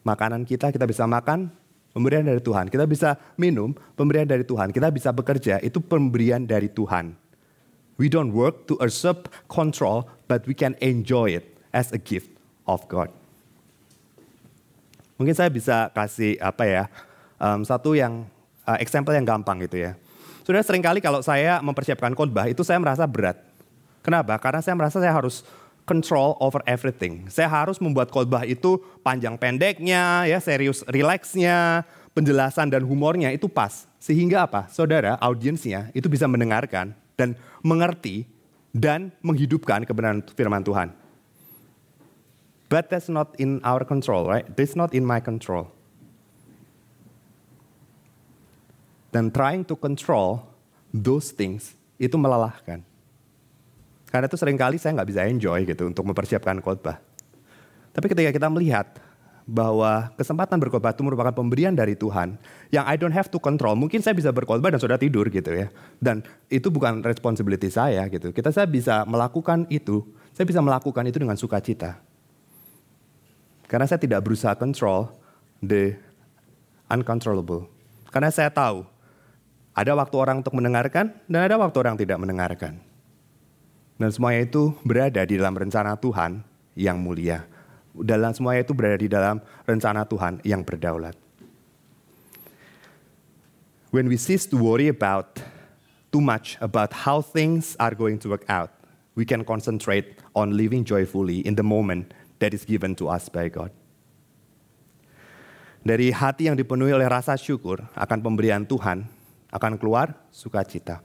Makanan kita, kita bisa makan, pemberian dari Tuhan. Kita bisa minum, pemberian dari Tuhan. Kita bisa bekerja, itu pemberian dari Tuhan. We don't work to usurp control, but we can enjoy it as a gift of God. Mungkin saya bisa kasih apa ya, um, satu yang uh, example yang gampang gitu ya. Sudah sering kali kalau saya mempersiapkan khotbah itu saya merasa berat. Kenapa? Karena saya merasa saya harus control over everything. Saya harus membuat khotbah itu panjang pendeknya, ya serius relaxnya, penjelasan dan humornya itu pas. Sehingga apa? Saudara, audiensnya itu bisa mendengarkan dan mengerti dan menghidupkan kebenaran firman Tuhan. But that's not in our control, right? That's not in my control. Dan trying to control those things itu melelahkan. Karena itu sering kali saya nggak bisa enjoy gitu untuk mempersiapkan khotbah. Tapi ketika kita melihat bahwa kesempatan berkhotbah itu merupakan pemberian dari Tuhan yang I don't have to control. Mungkin saya bisa berkhotbah dan sudah tidur gitu ya. Dan itu bukan responsibility saya gitu. Kita saya bisa melakukan itu, saya bisa melakukan itu dengan sukacita. Karena saya tidak berusaha control the uncontrollable. Karena saya tahu ada waktu orang untuk mendengarkan dan ada waktu orang tidak mendengarkan. Dan semuanya itu berada di dalam rencana Tuhan yang mulia. Dalam semuanya itu berada di dalam rencana Tuhan yang berdaulat. When we cease to worry about too much about how things are going to work out, we can concentrate on living joyfully in the moment that is given to us by God. Dari hati yang dipenuhi oleh rasa syukur akan pemberian Tuhan, akan keluar sukacita.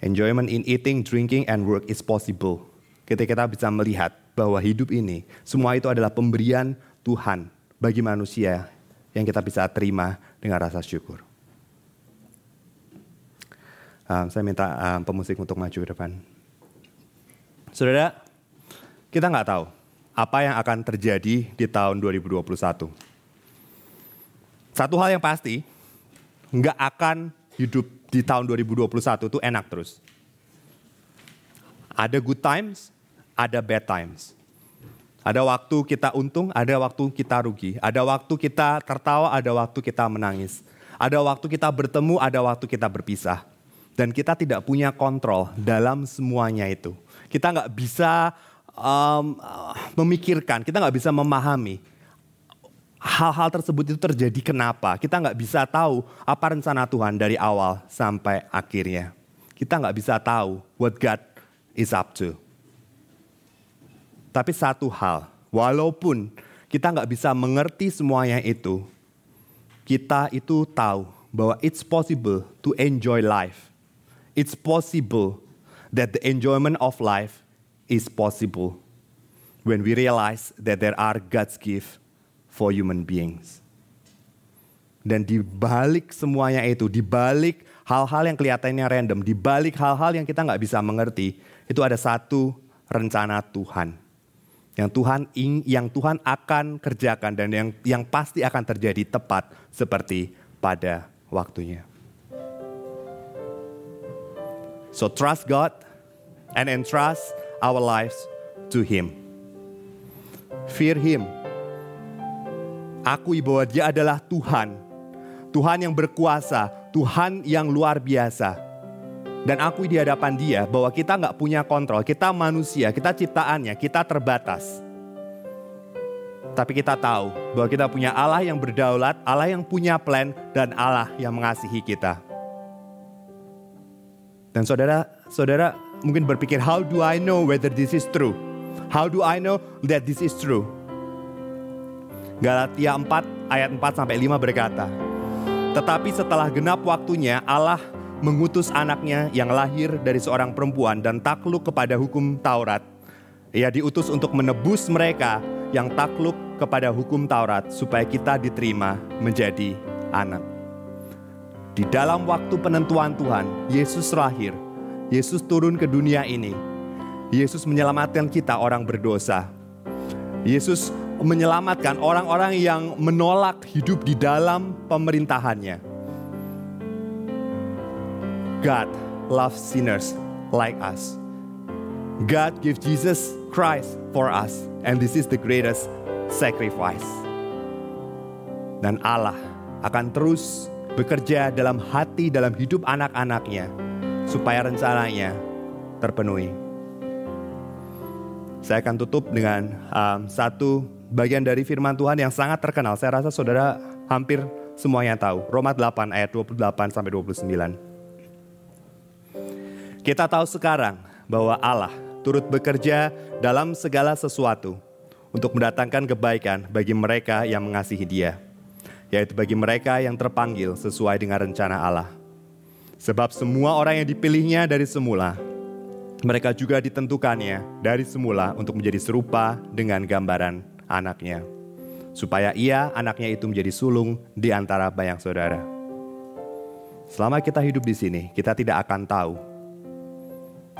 Enjoyment in eating, drinking, and work is possible. Ketika kita bisa melihat bahwa hidup ini, semua itu adalah pemberian Tuhan bagi manusia yang kita bisa terima dengan rasa syukur. Um, saya minta um, pemusik untuk maju ke depan. Saudara, kita nggak tahu apa yang akan terjadi di tahun 2021. Satu hal yang pasti, nggak akan hidup di tahun 2021 itu enak terus. Ada good times, ada bad times. Ada waktu kita untung, ada waktu kita rugi. Ada waktu kita tertawa, ada waktu kita menangis. Ada waktu kita bertemu, ada waktu kita berpisah. Dan kita tidak punya kontrol dalam semuanya itu. Kita nggak bisa um, memikirkan, kita nggak bisa memahami hal-hal tersebut itu terjadi kenapa. Kita nggak bisa tahu apa rencana Tuhan dari awal sampai akhirnya. Kita nggak bisa tahu what God is up to. Tapi satu hal, walaupun kita nggak bisa mengerti semuanya itu, kita itu tahu bahwa it's possible to enjoy life. It's possible that the enjoyment of life is possible when we realize that there are God's gift for human beings. Dan di balik semuanya itu, di balik hal-hal yang kelihatannya random, di balik hal-hal yang kita nggak bisa mengerti, itu ada satu rencana Tuhan yang Tuhan ing, yang Tuhan akan kerjakan dan yang yang pasti akan terjadi tepat seperti pada waktunya. So trust God and entrust our lives to Him. Fear Him. Akui bahwa Dia adalah Tuhan. Tuhan yang berkuasa, Tuhan yang luar biasa. Dan akui di hadapan dia bahwa kita nggak punya kontrol, kita manusia, kita ciptaannya, kita terbatas. Tapi kita tahu bahwa kita punya Allah yang berdaulat, Allah yang punya plan, dan Allah yang mengasihi kita. Dan saudara, saudara mungkin berpikir, how do I know whether this is true? How do I know that this is true? Galatia 4 ayat 4 sampai 5 berkata, Tetapi setelah genap waktunya Allah mengutus anaknya yang lahir dari seorang perempuan dan takluk kepada hukum Taurat. Ia diutus untuk menebus mereka yang takluk kepada hukum Taurat supaya kita diterima menjadi anak. Di dalam waktu penentuan Tuhan, Yesus lahir. Yesus turun ke dunia ini. Yesus menyelamatkan kita orang berdosa. Yesus menyelamatkan orang-orang yang menolak hidup di dalam pemerintahannya. God loves sinners like us. God gave Jesus Christ for us and this is the greatest sacrifice. Dan Allah akan terus bekerja dalam hati, dalam hidup anak-anaknya, supaya rencananya terpenuhi. Saya akan tutup dengan um, satu bagian dari firman Tuhan yang sangat terkenal. Saya rasa saudara hampir semuanya tahu. Roma 8 ayat 28 sampai 29. Kita tahu sekarang bahwa Allah turut bekerja dalam segala sesuatu untuk mendatangkan kebaikan bagi mereka yang mengasihi Dia, yaitu bagi mereka yang terpanggil sesuai dengan rencana Allah. Sebab semua orang yang dipilihnya dari semula, mereka juga ditentukannya dari semula untuk menjadi serupa dengan gambaran anaknya. Supaya ia, anaknya itu menjadi sulung di antara bayang saudara. Selama kita hidup di sini, kita tidak akan tahu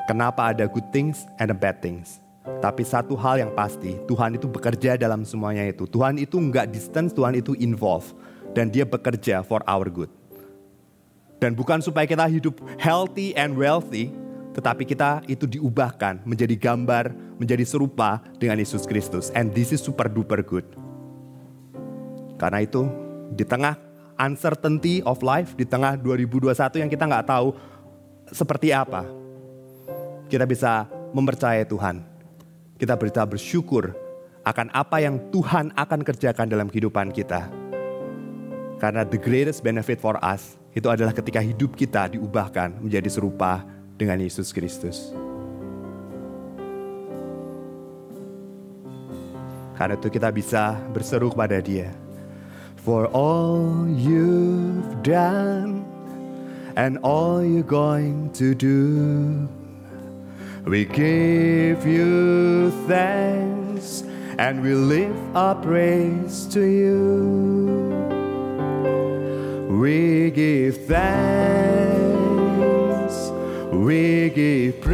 kenapa ada good things and bad things. Tapi satu hal yang pasti, Tuhan itu bekerja dalam semuanya itu. Tuhan itu nggak distance, Tuhan itu involve. Dan dia bekerja for our good. Dan bukan supaya kita hidup healthy and wealthy, tetapi kita itu diubahkan menjadi gambar, menjadi serupa dengan Yesus Kristus. And this is super duper good. Karena itu, di tengah uncertainty of life, di tengah 2021 yang kita nggak tahu seperti apa, kita bisa mempercayai Tuhan. Kita bisa bersyukur akan apa yang Tuhan akan kerjakan dalam kehidupan kita. Karena the greatest benefit for us itu adalah ketika hidup kita diubahkan menjadi serupa dengan Yesus Kristus. Karena itu kita bisa berseru kepada dia. For all you've done and all you're going to do, we give you thanks and we lift our praise to you. We give thanks, we give praise,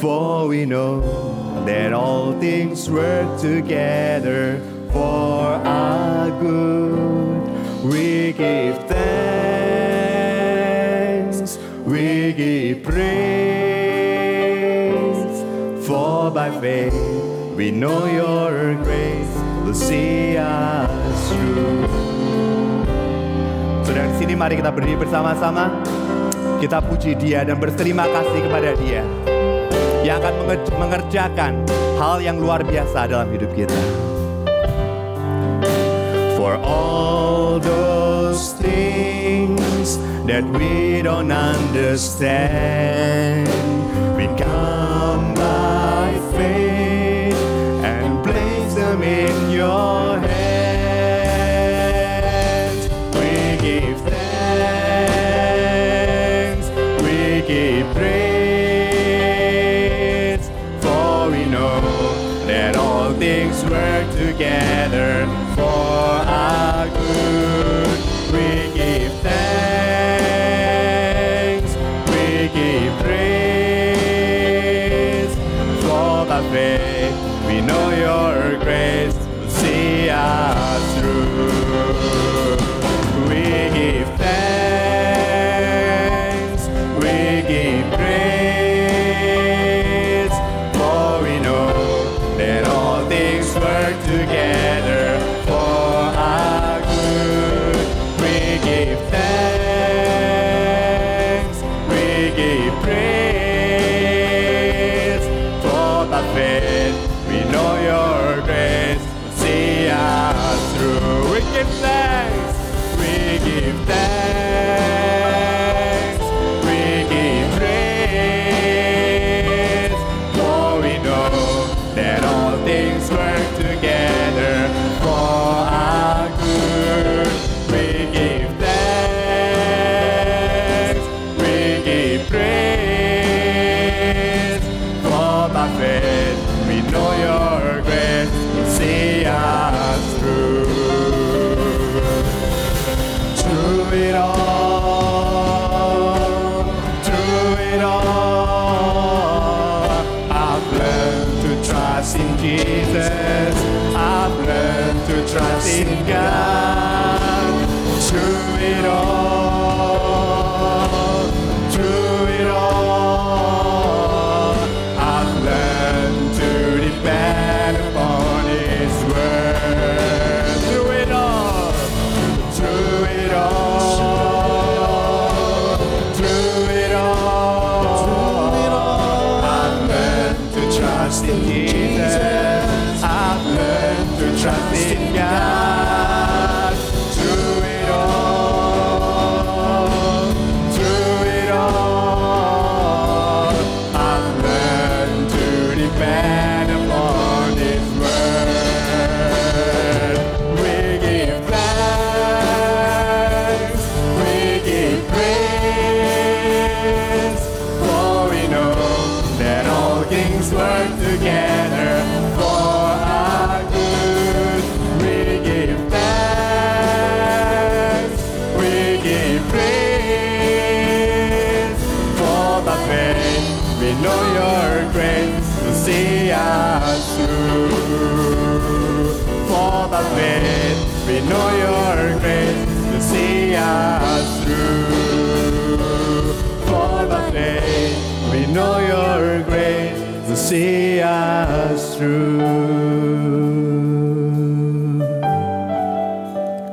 for we know that all things work together for our good. We give thanks, we give praise, for by faith we know your grace through. Saudara di sini mari kita berdiri bersama-sama. Kita puji dia dan berterima kasih kepada dia yang akan mengerjakan hal yang luar biasa dalam hidup kita. For all those things that we don't understand, we come by faith and place them in your hands. Together for our good. We give thanks, we give praise, for by faith. We know your grace. Will see us praise, for by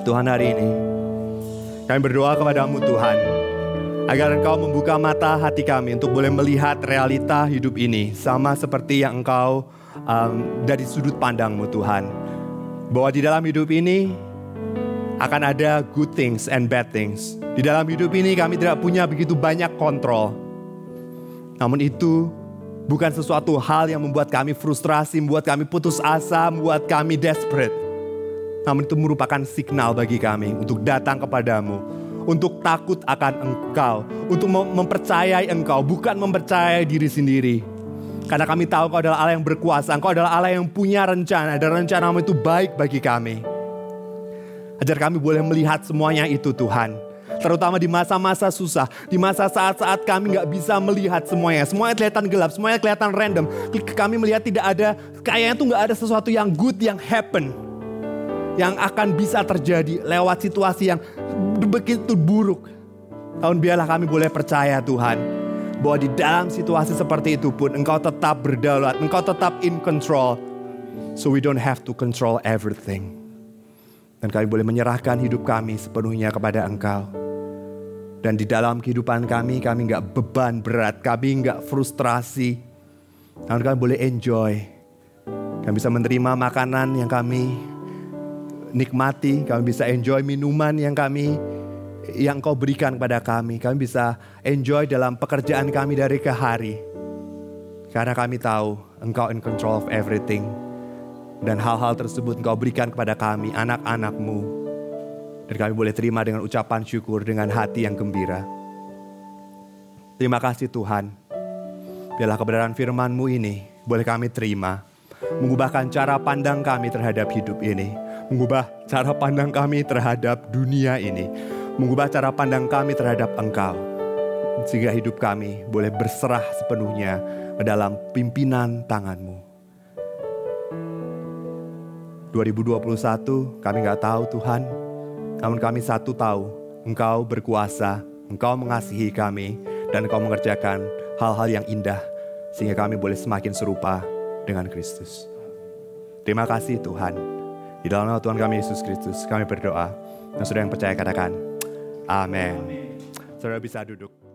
Tuhan hari ini, kami berdoa kepadamu Tuhan, agar Engkau membuka mata hati kami untuk boleh melihat realita hidup ini sama seperti yang Engkau um, dari sudut pandangmu Tuhan. Bahwa di dalam hidup ini akan ada good things and bad things. Di dalam hidup ini kami tidak punya begitu banyak kontrol. Namun itu bukan sesuatu hal yang membuat kami frustrasi, membuat kami putus asa, membuat kami desperate. Namun itu merupakan signal bagi kami untuk datang kepadamu untuk takut akan engkau, untuk mempercayai engkau, bukan mempercayai diri sendiri. Karena kami tahu kau adalah Allah yang berkuasa, engkau adalah Allah yang punya rencana, dan rencanamu itu baik bagi kami. Ajar kami boleh melihat semuanya itu Tuhan. Terutama di masa-masa susah, di masa saat-saat kami nggak bisa melihat semuanya. Semuanya kelihatan gelap, semuanya kelihatan random. Kami melihat tidak ada, kayaknya tuh nggak ada sesuatu yang good yang happen. Yang akan bisa terjadi lewat situasi yang begitu buruk. Tahun biarlah kami boleh percaya Tuhan. Bahwa di dalam situasi seperti itu pun engkau tetap berdaulat. Engkau tetap in control. So we don't have to control everything. Dan kami boleh menyerahkan hidup kami sepenuhnya kepada engkau. Dan di dalam kehidupan kami, kami nggak beban berat. Kami nggak frustrasi. Namun kami boleh enjoy. Kami bisa menerima makanan yang kami nikmati, kami bisa enjoy minuman yang kami yang kau berikan kepada kami. Kami bisa enjoy dalam pekerjaan kami dari ke hari. Karena kami tahu engkau in control of everything. Dan hal-hal tersebut engkau berikan kepada kami, anak-anakmu. Dan kami boleh terima dengan ucapan syukur, dengan hati yang gembira. Terima kasih Tuhan. Biarlah kebenaran firman-Mu ini boleh kami terima. Mengubahkan cara pandang kami terhadap hidup ini mengubah cara pandang kami terhadap dunia ini, mengubah cara pandang kami terhadap Engkau, sehingga hidup kami boleh berserah sepenuhnya ke dalam pimpinan tanganmu. 2021 kami nggak tahu Tuhan, namun kami satu tahu Engkau berkuasa, Engkau mengasihi kami, dan Engkau mengerjakan hal-hal yang indah sehingga kami boleh semakin serupa dengan Kristus. Terima kasih Tuhan. Di dalam nama Tuhan kami Yesus Kristus, kami berdoa. Dan sudah yang percaya katakan, Amin. Saudara bisa duduk.